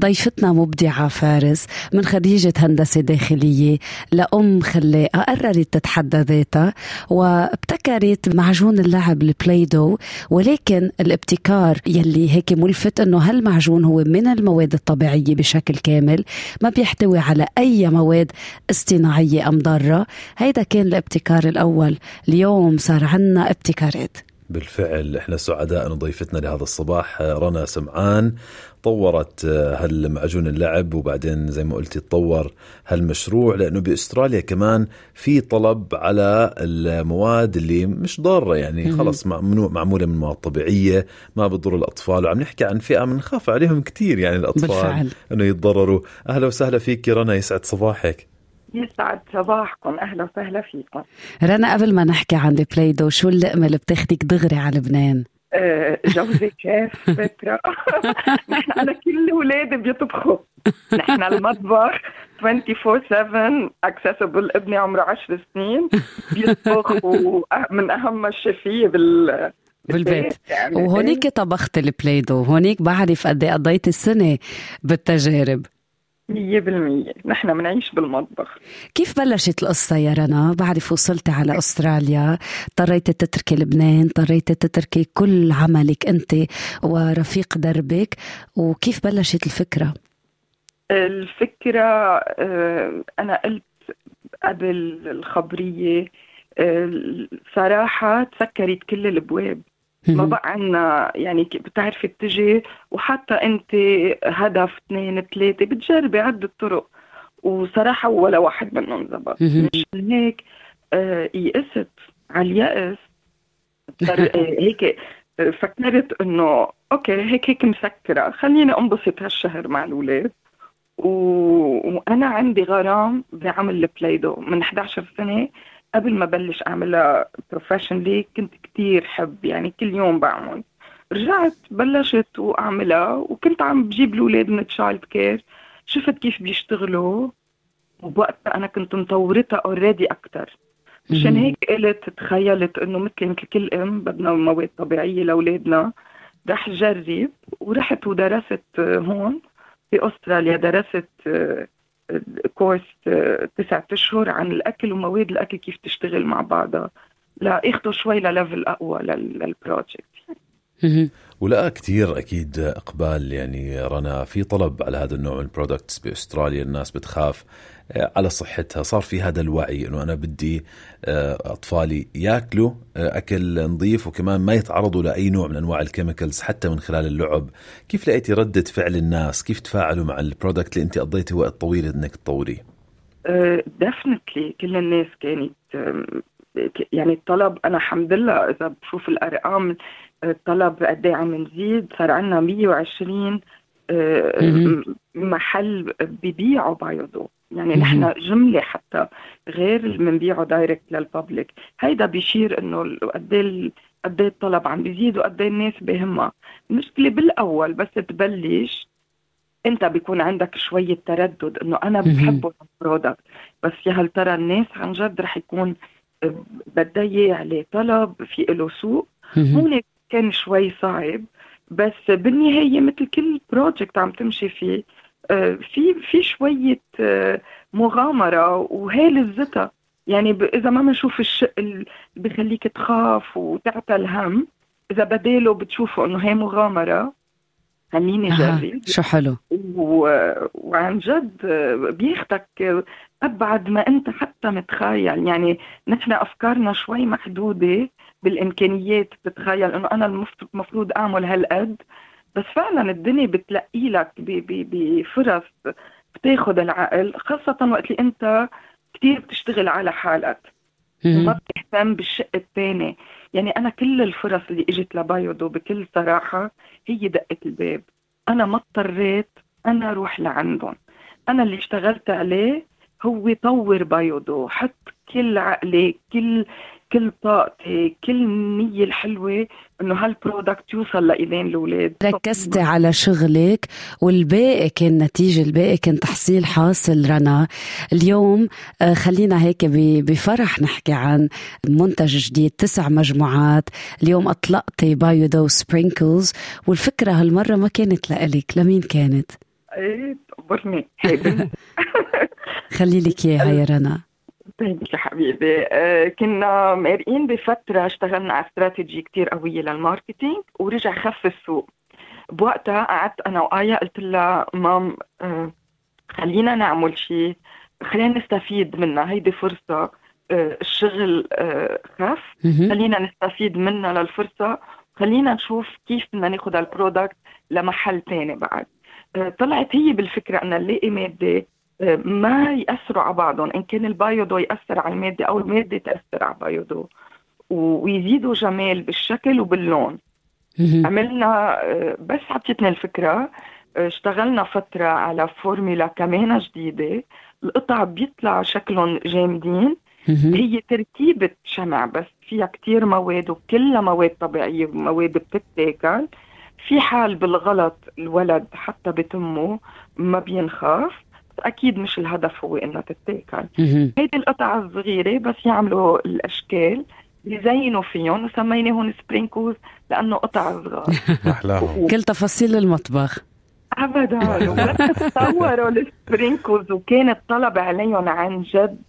ضيفتنا مبدعة فارس من خريجة هندسة داخلية لأم خلاقة قررت تتحدى ذاتها وابتكرت معجون اللعب ال playdough ولكن الابتكار يلي هيك ملفت إنه هالمعجون هو من المواد الطبيعية بشكل كامل ما بيحتوي على أي مواد اصطناعية أم ضارة. هيدا كان الابتكار الأول. اليوم صار عنا ابتكارات. بالفعل إحنا سعداء ان ضيفتنا لهذا الصباح رنا سمعان. طورت هالمعجون اللعب وبعدين زي ما قلتي تطور هالمشروع لأنه بأستراليا كمان في طلب على المواد اللي مش ضارة يعني خلص معمولة من مواد طبيعية ما بتضر الأطفال وعم نحكي عن فئة بنخاف عليهم كثير يعني الأطفال بالفعل. إنه يتضرروا أهلا وسهلا فيك رنا يسعد صباحك يسعد صباحكم أهلا وسهلا فيكم رنا قبل ما نحكي عن ال playdough شو اللقمة اللي بتاخدك دغري على لبنان؟ جوزي شيف فكرة نحن أنا كل أولادي بيطبخوا. نحن المطبخ 24/7 accessible ابني عمره 10 سنين بيطبخ ومن أهم الشيفية بال بالبيت يعني. وهونيك طبخت ال playdough هونيك بعرف قد إيه قضيت السنة بالتجارب. مية بالمية نحن بنعيش بالمطبخ كيف بلشت القصة يا رنا؟ بعرف وصلتي على أستراليا اضطريتي تتركي لبنان اضطريتي تتركي كل عملك أنت ورفيق دربك وكيف بلشت الفكرة؟ الفكرة آه، أنا قلت قبل الخبرية آه، صراحة تسكرت كل الأبواب ما بقى عنا يعني بتعرفي تجي وحتى انت هدف اثنين ثلاثة بتجربي عدة طرق. وصراحة ولا واحد منهم زبط. مشان هيك آه، يئست على اليأس آه، هيك آه، فكرت انه okay هيك هيك مسكرة. خليني انبسط هالشهر مع الأولاد. و... وأنا عندي غرام بعمل ال playdough من 11 سنة قبل ما بلش أعملها professionally كنت كتير حب يعني كل يوم بعمل. رجعت بلشت وأعملها وكنت عم بجيب الأولاد من childcare شفت كيف بيشتغلوا. وبوقتها أنا كنت مطورتها already أكثر مشان. هيك قلت تخيلت إنه مثل مثل كل أم بدنا مواد طبيعية لأولادنا. رح جرب ورحت ودرست هون في أستراليا درست course آه، تسعة أشهر عن الأكل ومواد الأكل كيف تشتغل مع بعضها. لاخذوا شوي ل level أقوى لل- لل project ولا كثير أكيد إقبال يعني رنا في طلب على هذا النوع من ال products بأستراليا الناس بتخاف آه، على صحتها. صار في هذا الوعي إنه أنا بدي آه، أطفالي ياكلوا آه، أكل نظيف وكمان ما يتعرضوا لأي نوع من أنواع ال chemicals حتى من خلال اللعب. كيف لقيتي ردة فعل الناس؟ كيف تفاعلوا مع ال product اللي أنت قضيتي وقت طويل إنك تطوريه definitely كل الناس كانت يعني الطلب أنا الحمد لله إذا بشوف الأرقام الطلب قد إيه عم نزيد صار عندنا 120 آه،. محل ببيعوا بايودو يعني. نحن جملة حتى غير اللي بنبيعه direct لل public هيدا بيشير إنه قد إيه ال- قد إيه الطلب عم بيزيد وقد إيه الناس بهمها المشكلة بالأول بس تبلش أنت بيكون عندك شوية تردد إنه أنا. بحبه ال product بس يا هل ترى الناس عن جد رح يكون آه، اياه عليه طلب في له سوق. هون كان شوي صعب بس بالنهاية مثل كل project عم تمشي فيه آه، في في شوية آه، مغامرة وهي لذتها يعني إذا ما بنشوف الشيء اللي بخليك تخاف وتعتى الهم إذا بداله بتشوفوا إنه هي مغامرة خليني جرب شو حلو. و... وعن جد بياخدك أبعد ما أنت حتى متخيل. يعني نحن أفكارنا شوي محدودة بالإمكانيات بتتخيل إنه أنا المفروض أعمل هالقد. بس فعلا الدنيا بتلقي لك. بفرص بتاخد العقل خاصة وقت اللي أنت كثير بتشتغل على حالك. وما مهم. بتهتم بالشق الثاني يعني أنا كل الفرص اللي إجت لبايودو بكل صراحة هي دقت الباب. أنا ما اضطريت أنا أروح لعندهم. أنا اللي اشتغلت عليه هو طور بايودو حط كل عقلي كل كل طاقتي كل النية الحلوة إنه هال product يوصل لإيدين الأولاد. ركزتي على شغلك والباقي كان نتيجة الباقي كان تحصيل حاصل. رنا اليوم آه، خلينا هيك بفرح نحكي عن منتج جديد تسع مجموعات. اليوم أطلقتي بايو دو sprinkles والفكرة هالمرة ما كانت لإلك لمين كانت؟ إيه تقبرني خلي لك إياها يا رنا. طيب يا حبيبي. آه، كنا مارقين بفترة اشتغلنا على استراتيجي كتير قوية لل marketing ورجع خف السوق. بوقتها قعدت أنا وآيا قلت لها مام آه، خلينا نعمل شيء خلينا نستفيد منها هيدي فرصة الشغل خف خلينا نستفيد منها للفرصة خلينا نشوف كيف بدنا ناخذ ال product لمحل تاني بعد. طلعت هي بالفكرة أن نلاقي مادة ما يأثروا على بعضهم إن كان البايودو يأثر على المادة أو المادة تأثر على البايودو. ويزيدوا جمال بالشكل وباللون. عملنا بس عطيتنا الفكرة اشتغلنا فترة على فورمولا كمان جديدة. القطع بيطلع شكلهم جامدين. هي تركيبة شمع بس فيها كتير مواد وكلها مواد طبيعية ومواد بتتاكل. في حال بالغلط الولد حتى بتمه ما بينخاف. أكيد مش الهدف هو إنها تتاكل. هيدي القطع الصغيرة بس يعملوا الأشكال يزينوا فيهم وسميناهم sprinkles لأنه قطع صغار. احلاهم كل تفاصيل المطبخ. ابدا. تصوروا ال sprinkles وكان الطلب عليهم عن جد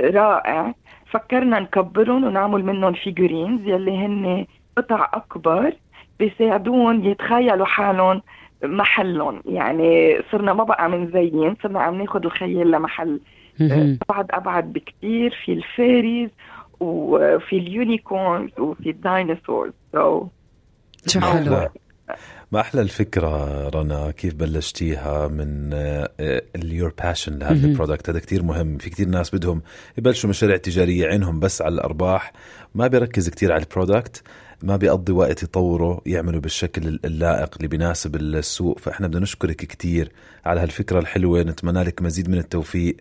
رائع. فكرنا نكبرهم ونعمل منهم figurines يلي هن قطع أكبر بيساعدون يتخيلوا حالهم محلهم. يعني صرنا ما بقى من زين صرنا عم ناخذ الخيال لمحل ابعد أبعد بكثير في ال fairies وفي ال unicorns وفي ال dinosaurs. So شو حلو. ما أحلى الفكرة رنا كيف بلشتيها من ال your passion لهذا ال product هذا كتير مهم. في كتير ناس بدهم يبلشوا مشاريع تجارية عينهم بس على الأرباح ما بيركز كتير على ال product ما بيقضي وقت يطوروا يعملوا بالشكل اللائق اللي بيناسب السوق. فإحنا بدنا نشكرك كتير على هالفكرة الحلوة نتمنى لك مزيد من التوفيق.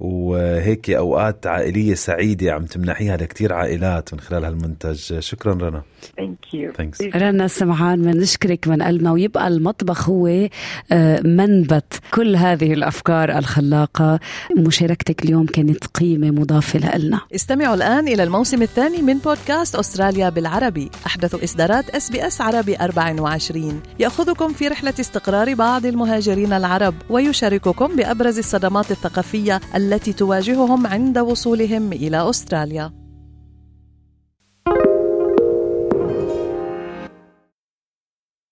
وهيك أوقات عائلية سعيدة عم تمنحيها لكتير عائلات من خلال هالمنتج. شكرا رنا. Thank you رنا سمعان بنشكرك من قلبنا. ويبقى المطبخ هو آه، منبت كل هذه الأفكار الخلاقة. مشاركتك اليوم كانت قيمة مضافة لنا. استمعوا الآن إلى الموسم الثاني من بودكاست أستراليا بالعربي. أحدث إصدارات اس بي اس عربي 24 يأخذكم في رحلة استقرار بعض المهاجرين العرب ويشارككم بأبرز الصدمات الثقافية التي تواجههم عند وصولهم إلى أستراليا.